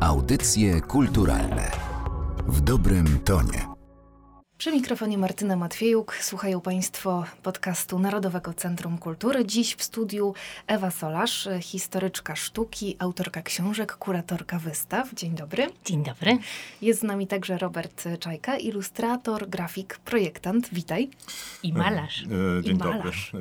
Audycje kulturalne w dobrym tonie. Przy mikrofonie Martyna Matwiejuk słuchają Państwo podcastu Narodowego Centrum Kultury. Dziś w studiu Ewa Solarz, historyczka sztuki, autorka książek, kuratorka wystaw. Dzień dobry. Dzień dobry. Jest z nami także Robert Czajka, ilustrator, grafik, projektant. Witaj. I malarz. E, dzień I dobry.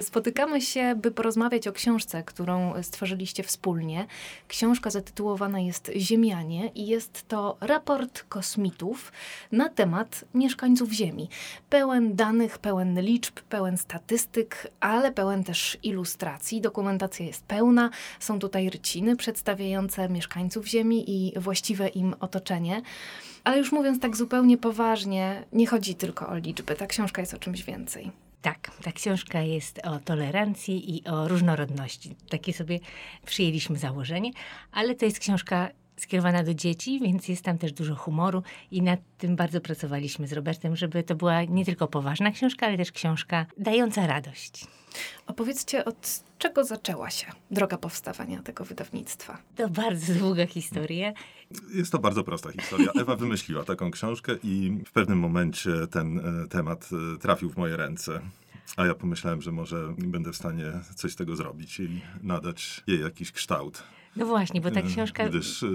Spotykamy się, by porozmawiać o książce, którą stworzyliście wspólnie. Książka zatytułowana jest Ziemianie i jest to raport kosmitów na temat mieszkańców Ziemi. Pełen danych, pełen liczb, pełen statystyk, ale pełen też ilustracji. Dokumentacja jest pełna. Są tutaj ryciny przedstawiające mieszkańców Ziemi i właściwe im otoczenie. Ale już mówiąc tak zupełnie poważnie, nie chodzi tylko o liczby. Ta książka jest o czymś więcej. Tak, ta książka jest o tolerancji i o różnorodności. Takie sobie przyjęliśmy założenie, ale to jest książka skierowana do dzieci, więc jest tam też dużo humoru i nad tym bardzo pracowaliśmy z Robertem, żeby to była nie tylko poważna książka, ale też książka dająca radość. Opowiedzcie, od czego zaczęła się droga powstawania tego wydawnictwa? To bardzo długa historia. Jest to bardzo prosta historia. Ewa wymyśliła taką książkę i w pewnym momencie ten e, temat e, trafił w moje ręce. A ja pomyślałem, że może będę w stanie coś z tego zrobić i nadać jej jakiś kształt. No właśnie, bo ta E, książka... Gdyż e,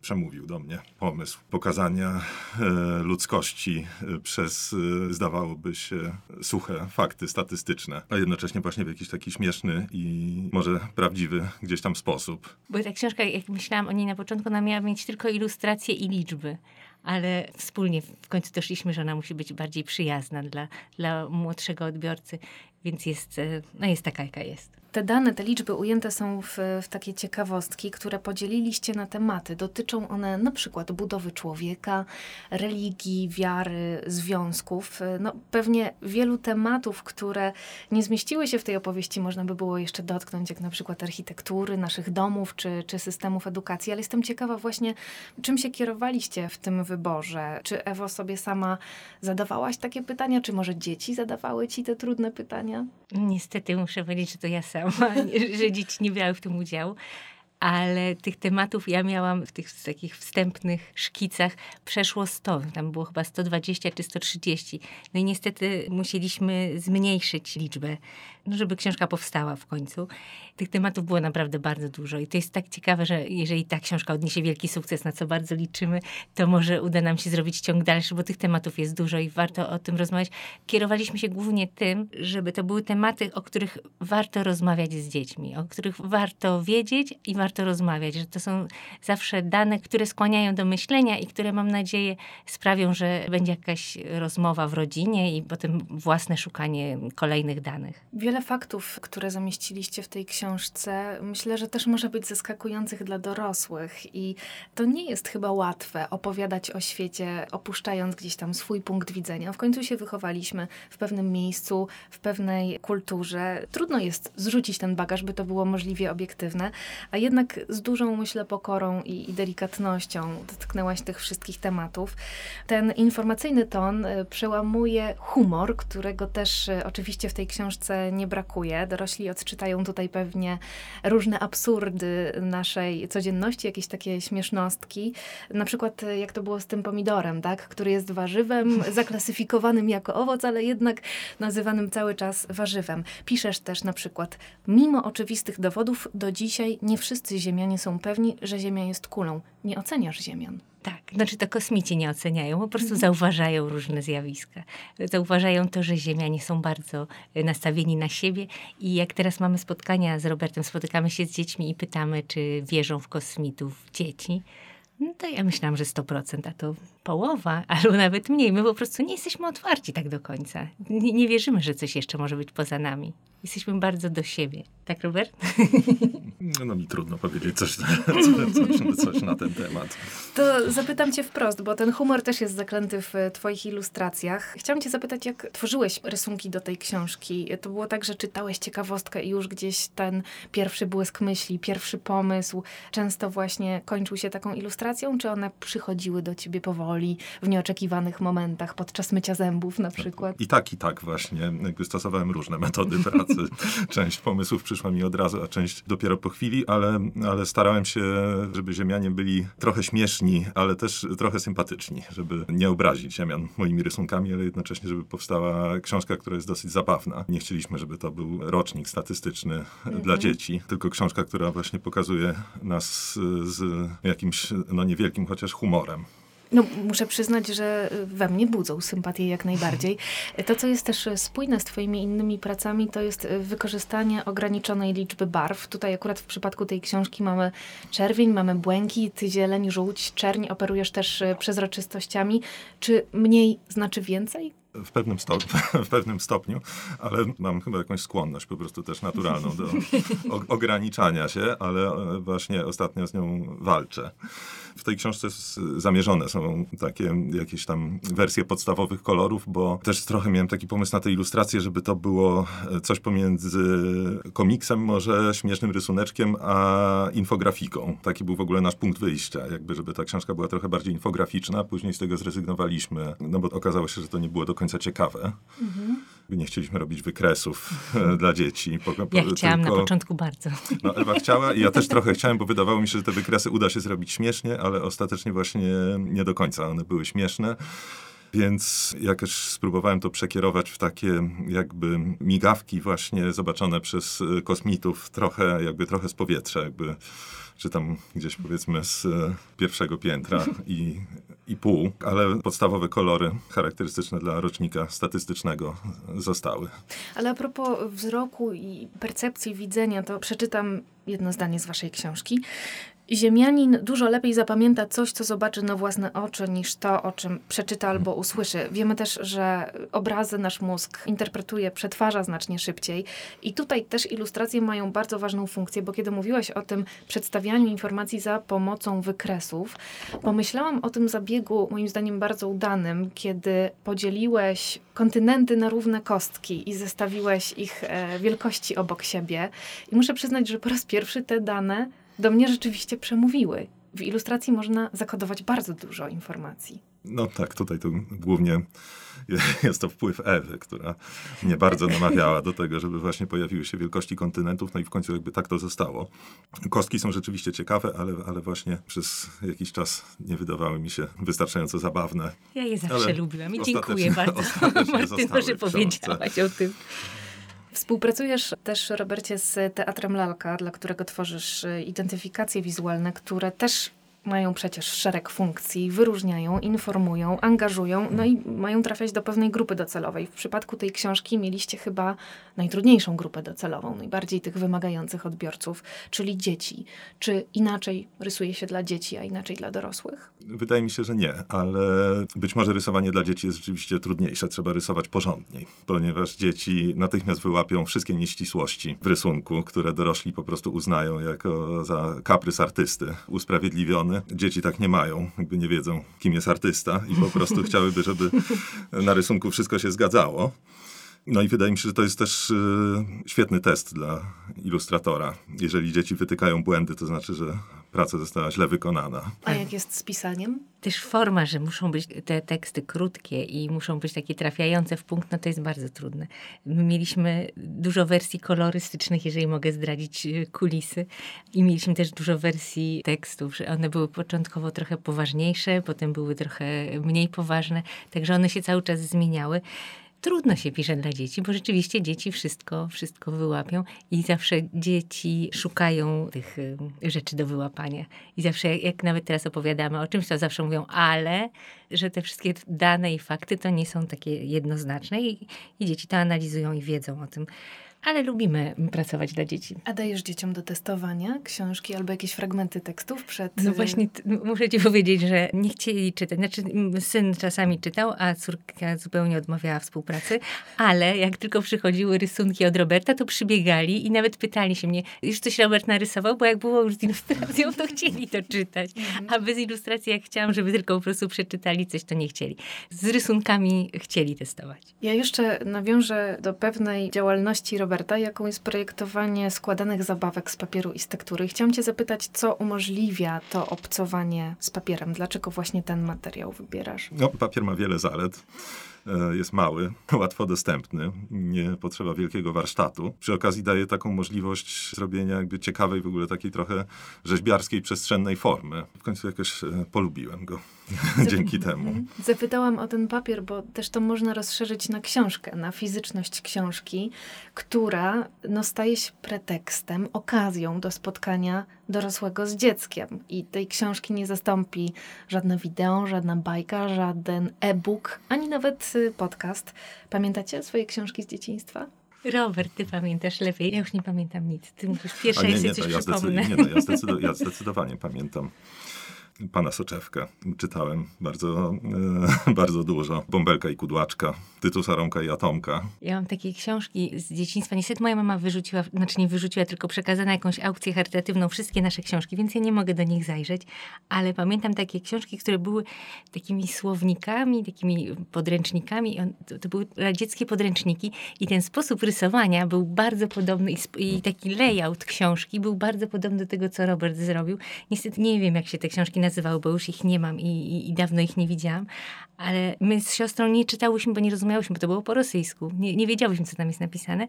przemówił do mnie pomysł pokazania e, ludzkości e, przez, e, zdawałoby się, suche fakty statystyczne, a jednocześnie właśnie w jakiś taki śmieszny i może prawdziwy gdzieś tam sposób. Bo ta książka, jak myślałam o niej na początku, ona miała mieć tylko ilustracje i liczby. Ale wspólnie w końcu doszliśmy, że ona musi być bardziej przyjazna dla, dla młodszego odbiorcy, więc jest, e, no jest taka, jaka jest. Te dane, te liczby ujęte są w, w takie ciekawostki, które podzieliliście na tematy. Dotyczą one na przykład budowy człowieka, religii, wiary, związków. No, pewnie wielu tematów, które nie zmieściły się w tej opowieści, można by było jeszcze dotknąć, jak na przykład architektury naszych domów czy, czy systemów edukacji. Ale jestem ciekawa właśnie, czym się kierowaliście w tym wyborze. Czy Ewo sobie sama zadawałaś takie pytania, czy może dzieci zadawały ci te trudne pytania? Niestety muszę powiedzieć, że to ja sama, że dzieci nie brały w tym udziału. Ale tych tematów ja miałam w tych takich wstępnych szkicach przeszło 100. Tam było chyba 120 czy 130. No i niestety musieliśmy zmniejszyć liczbę, no żeby książka powstała w końcu. Tych tematów było naprawdę bardzo dużo. I to jest tak ciekawe, że jeżeli ta książka odniesie wielki sukces, na co bardzo liczymy, to może uda nam się zrobić ciąg dalszy, bo tych tematów jest dużo i warto o tym rozmawiać. Kierowaliśmy się głównie tym, żeby to były tematy, o których warto rozmawiać z dziećmi, o których warto wiedzieć i warto rozmawiać, że to są zawsze dane, które skłaniają do myślenia i które mam nadzieję sprawią, że będzie jakaś rozmowa w rodzinie i potem własne szukanie kolejnych danych. Wiele faktów, które zamieściliście w tej książce, myślę, że też może być zaskakujących dla dorosłych i to nie jest chyba łatwe opowiadać o świecie, opuszczając gdzieś tam swój punkt widzenia. W końcu się wychowaliśmy w pewnym miejscu, w pewnej kulturze. Trudno jest zrzucić ten bagaż, by to było możliwie obiektywne, a jednak z dużą, myślę, pokorą i, i delikatnością dotknęłaś tych wszystkich tematów. Ten informacyjny ton y, przełamuje humor, którego też y, oczywiście w tej książce nie brakuje. Dorośli odczytają tutaj pewnie różne absurdy naszej codzienności, jakieś takie śmiesznostki. Na przykład y, jak to było z tym pomidorem, tak? który jest warzywem, zaklasyfikowanym jako owoc, ale jednak nazywanym cały czas warzywem. Piszesz też na przykład, mimo oczywistych dowodów, do dzisiaj nie wszyscy Ziemianie są pewni, że Ziemia jest kulą. Nie oceniasz Ziemian. Tak, znaczy to kosmici nie oceniają, po prostu zauważają różne zjawiska. Zauważają to, że Ziemianie są bardzo e, nastawieni na siebie i jak teraz mamy spotkania z Robertem, spotykamy się z dziećmi i pytamy, czy wierzą w kosmitów dzieci, no to ja myślałam, że 100%, a to połowa, albo nawet mniej. My po prostu nie jesteśmy otwarci tak do końca. Nie, nie wierzymy, że coś jeszcze może być poza nami. Jesteśmy bardzo do siebie. Tak, Robert? No mi trudno powiedzieć coś, coś, coś na ten temat. To zapytam cię wprost, bo ten humor też jest zaklęty w twoich ilustracjach. Chciałam cię zapytać, jak tworzyłeś rysunki do tej książki? To było tak, że czytałeś ciekawostkę i już gdzieś ten pierwszy błysk myśli, pierwszy pomysł często właśnie kończył się taką ilustracją, czy one przychodziły do ciebie powoli, w nieoczekiwanych momentach, podczas mycia zębów na przykład? I tak, i tak właśnie. Jakby stosowałem różne metody pracy. Część pomysłów przyszła mi od razu, a część dopiero po chwili, ale, ale starałem się, żeby Ziemianie byli trochę śmieszni, ale też trochę sympatyczni, żeby nie obrazić Ziemian moimi rysunkami, ale jednocześnie, żeby powstała książka, która jest dosyć zabawna. Nie chcieliśmy, żeby to był rocznik statystyczny mhm. dla dzieci, tylko książka, która właśnie pokazuje nas z jakimś, no niewielkim chociaż humorem. No, muszę przyznać, że we mnie budzą sympatię jak najbardziej. To, co jest też spójne z twoimi innymi pracami, to jest wykorzystanie ograniczonej liczby barw. Tutaj akurat w przypadku tej książki mamy czerwień, mamy błękit, zieleń, żółć, czerń. Operujesz też przezroczystościami. Czy mniej znaczy więcej? W pewnym, stopniu, w pewnym stopniu, ale mam chyba jakąś skłonność po prostu też naturalną do ograniczania się, ale właśnie ostatnio z nią walczę. W tej książce zamierzone są takie jakieś tam wersje podstawowych kolorów, bo też trochę miałem taki pomysł na tę ilustrację, żeby to było coś pomiędzy komiksem, może śmiesznym rysuneczkiem, a infografiką. Taki był w ogóle nasz punkt wyjścia, jakby żeby ta książka była trochę bardziej infograficzna. Później z tego zrezygnowaliśmy, no bo okazało się, że to nie było do końca ciekawe. Mhm. Nie chcieliśmy robić wykresów e, dla dzieci. Po, po, ja chciałam tylko, na początku bardzo. No, Ewa chciała i ja też trochę chciałem, bo wydawało mi się, że te wykresy uda się zrobić śmiesznie, ale ostatecznie właśnie nie do końca one były śmieszne. Więc jakoś spróbowałem to przekierować w takie jakby migawki właśnie zobaczone przez e, kosmitów, trochę jakby trochę z powietrza, jakby czy tam gdzieś powiedzmy z e, pierwszego piętra i, i pół, ale podstawowe kolory charakterystyczne dla rocznika statystycznego zostały. Ale a propos wzroku i percepcji widzenia, to przeczytam jedno zdanie z waszej książki. Ziemianin dużo lepiej zapamięta coś, co zobaczy na własne oczy, niż to, o czym przeczyta albo usłyszy. Wiemy też, że obrazy nasz mózg interpretuje, przetwarza znacznie szybciej. I tutaj też ilustracje mają bardzo ważną funkcję, bo kiedy mówiłaś o tym przedstawianiu informacji za pomocą wykresów, pomyślałam o tym zabiegu, moim zdaniem bardzo udanym, kiedy podzieliłeś kontynenty na równe kostki i zestawiłeś ich e, wielkości obok siebie. I muszę przyznać, że po raz pierwszy te dane do mnie rzeczywiście przemówiły. W ilustracji można zakodować bardzo dużo informacji. No tak, tutaj to głównie jest to wpływ Ewy, która mnie bardzo namawiała do tego, żeby właśnie pojawiły się wielkości kontynentów, no i w końcu jakby tak to zostało. Kostki są rzeczywiście ciekawe, ale, ale właśnie przez jakiś czas nie wydawały mi się wystarczająco zabawne. Ja je zawsze ale lubiłam i dziękuję bardzo Martyno, że powiedziałaś o tym. Współpracujesz też, Robercie, z Teatrem Lalka, dla którego tworzysz e, identyfikacje wizualne, które też mają przecież szereg funkcji, wyróżniają, informują, angażują, no i mają trafiać do pewnej grupy docelowej. W przypadku tej książki mieliście chyba najtrudniejszą grupę docelową, najbardziej tych wymagających odbiorców, czyli dzieci. Czy inaczej rysuje się dla dzieci, a inaczej dla dorosłych? Wydaje mi się, że nie, ale być może rysowanie dla dzieci jest rzeczywiście trudniejsze. Trzeba rysować porządniej, ponieważ dzieci natychmiast wyłapią wszystkie nieścisłości w rysunku, które dorośli po prostu uznają jako za kaprys artysty, usprawiedliwiony Dzieci tak nie mają, jakby nie wiedzą, kim jest artysta i po prostu chciałyby, żeby na rysunku wszystko się zgadzało. No i wydaje mi się, że to jest też y, świetny test dla ilustratora. Jeżeli dzieci wytykają błędy, to znaczy, że praca została źle wykonana. A jak jest z pisaniem? Też forma, że muszą być te teksty krótkie i muszą być takie trafiające w punkt, no to jest bardzo trudne. My mieliśmy dużo wersji kolorystycznych, jeżeli mogę zdradzić y, kulisy. I mieliśmy też dużo wersji tekstów, że one były początkowo trochę poważniejsze, potem były trochę mniej poważne, także one się cały czas zmieniały trudno się pisze dla dzieci, bo rzeczywiście dzieci wszystko, wszystko wyłapią i zawsze dzieci szukają tych y, rzeczy do wyłapania. I zawsze, jak nawet teraz opowiadamy o czymś, to zawsze mówią, ale, że te wszystkie dane i fakty to nie są takie jednoznaczne i, i dzieci to analizują i wiedzą o tym ale lubimy pracować dla dzieci. A dajesz dzieciom do testowania książki albo jakieś fragmenty tekstów przed... No właśnie, muszę ci powiedzieć, że nie chcieli czytać. Znaczy, syn czasami czytał, a córka zupełnie odmawiała współpracy, ale jak tylko przychodziły rysunki od Roberta, to przybiegali i nawet pytali się mnie, już coś Robert narysował, bo jak było już z ilustracją, to chcieli to czytać. Mhm. A bez ilustracji, jak chciałam, żeby tylko po prostu przeczytali coś, to nie chcieli. Z rysunkami chcieli testować. Ja jeszcze nawiążę do pewnej działalności Roberta Roberta, jaką jest projektowanie składanych zabawek z papieru i z tektury. Chciałam cię zapytać, co umożliwia to obcowanie z papierem? Dlaczego właśnie ten materiał wybierasz? No, papier ma wiele zalet. E, jest mały, łatwo dostępny, nie potrzeba wielkiego warsztatu. Przy okazji daje taką możliwość zrobienia jakby ciekawej w ogóle takiej trochę rzeźbiarskiej, przestrzennej formy. W końcu jakoś e, polubiłem go dzięki temu. Zapytałam o ten papier, bo też to można rozszerzyć na książkę, na fizyczność książki, która no, staje się pretekstem, okazją do spotkania dorosłego z dzieckiem. I tej książki nie zastąpi żadne wideo, żadna bajka, żaden e-book, ani nawet y, podcast. Pamiętacie swoje książki z dzieciństwa? Robert, ty pamiętasz lepiej. Ja już nie pamiętam nic. Ty musisz pierwsza, to coś ja, przypomnę. nie, no, ja, ja zdecydowanie pamiętam. Pana Soczewkę czytałem bardzo, e, bardzo dużo. Bąbelka i Kudłaczka, Tytusa, Rąka i Atomka. Ja mam takie książki z dzieciństwa. Niestety moja mama wyrzuciła, znaczy nie wyrzuciła, tylko przekazała na jakąś aukcję charytatywną wszystkie nasze książki, więc ja nie mogę do nich zajrzeć. Ale pamiętam takie książki, które były takimi słownikami, takimi podręcznikami. To, to były radzieckie podręczniki i ten sposób rysowania był bardzo podobny i, i taki layout książki był bardzo podobny do tego, co Robert zrobił. Niestety nie wiem, jak się te książki nazywały, bo już ich nie mam i, i, i dawno ich nie widziałam. Ale my z siostrą nie czytałyśmy, bo nie rozumiałyśmy, bo to było po rosyjsku. Nie, nie wiedziałyśmy, co tam jest napisane.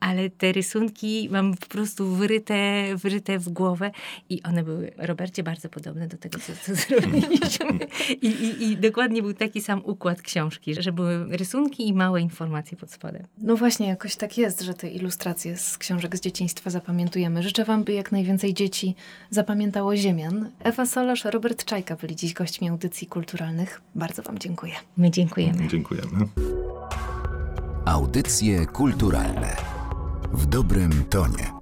Ale te rysunki mam po prostu wyryte, wyryte w głowę i one były, Robercie, bardzo podobne do tego, co, co zrobiliśmy. I, i, I dokładnie był taki sam układ książki, że były rysunki i małe informacje pod spodem. No właśnie, jakoś tak jest, że te ilustracje z książek z dzieciństwa zapamiętujemy. Życzę Wam, by jak najwięcej dzieci zapamiętało Ziemian. Ewa Solarz, Robert Czajka byli dziś gośćmi audycji kulturalnych. Bardzo Wam dziękuję. My dziękujemy. Dziękujemy. Audycje kulturalne w dobrym tonie.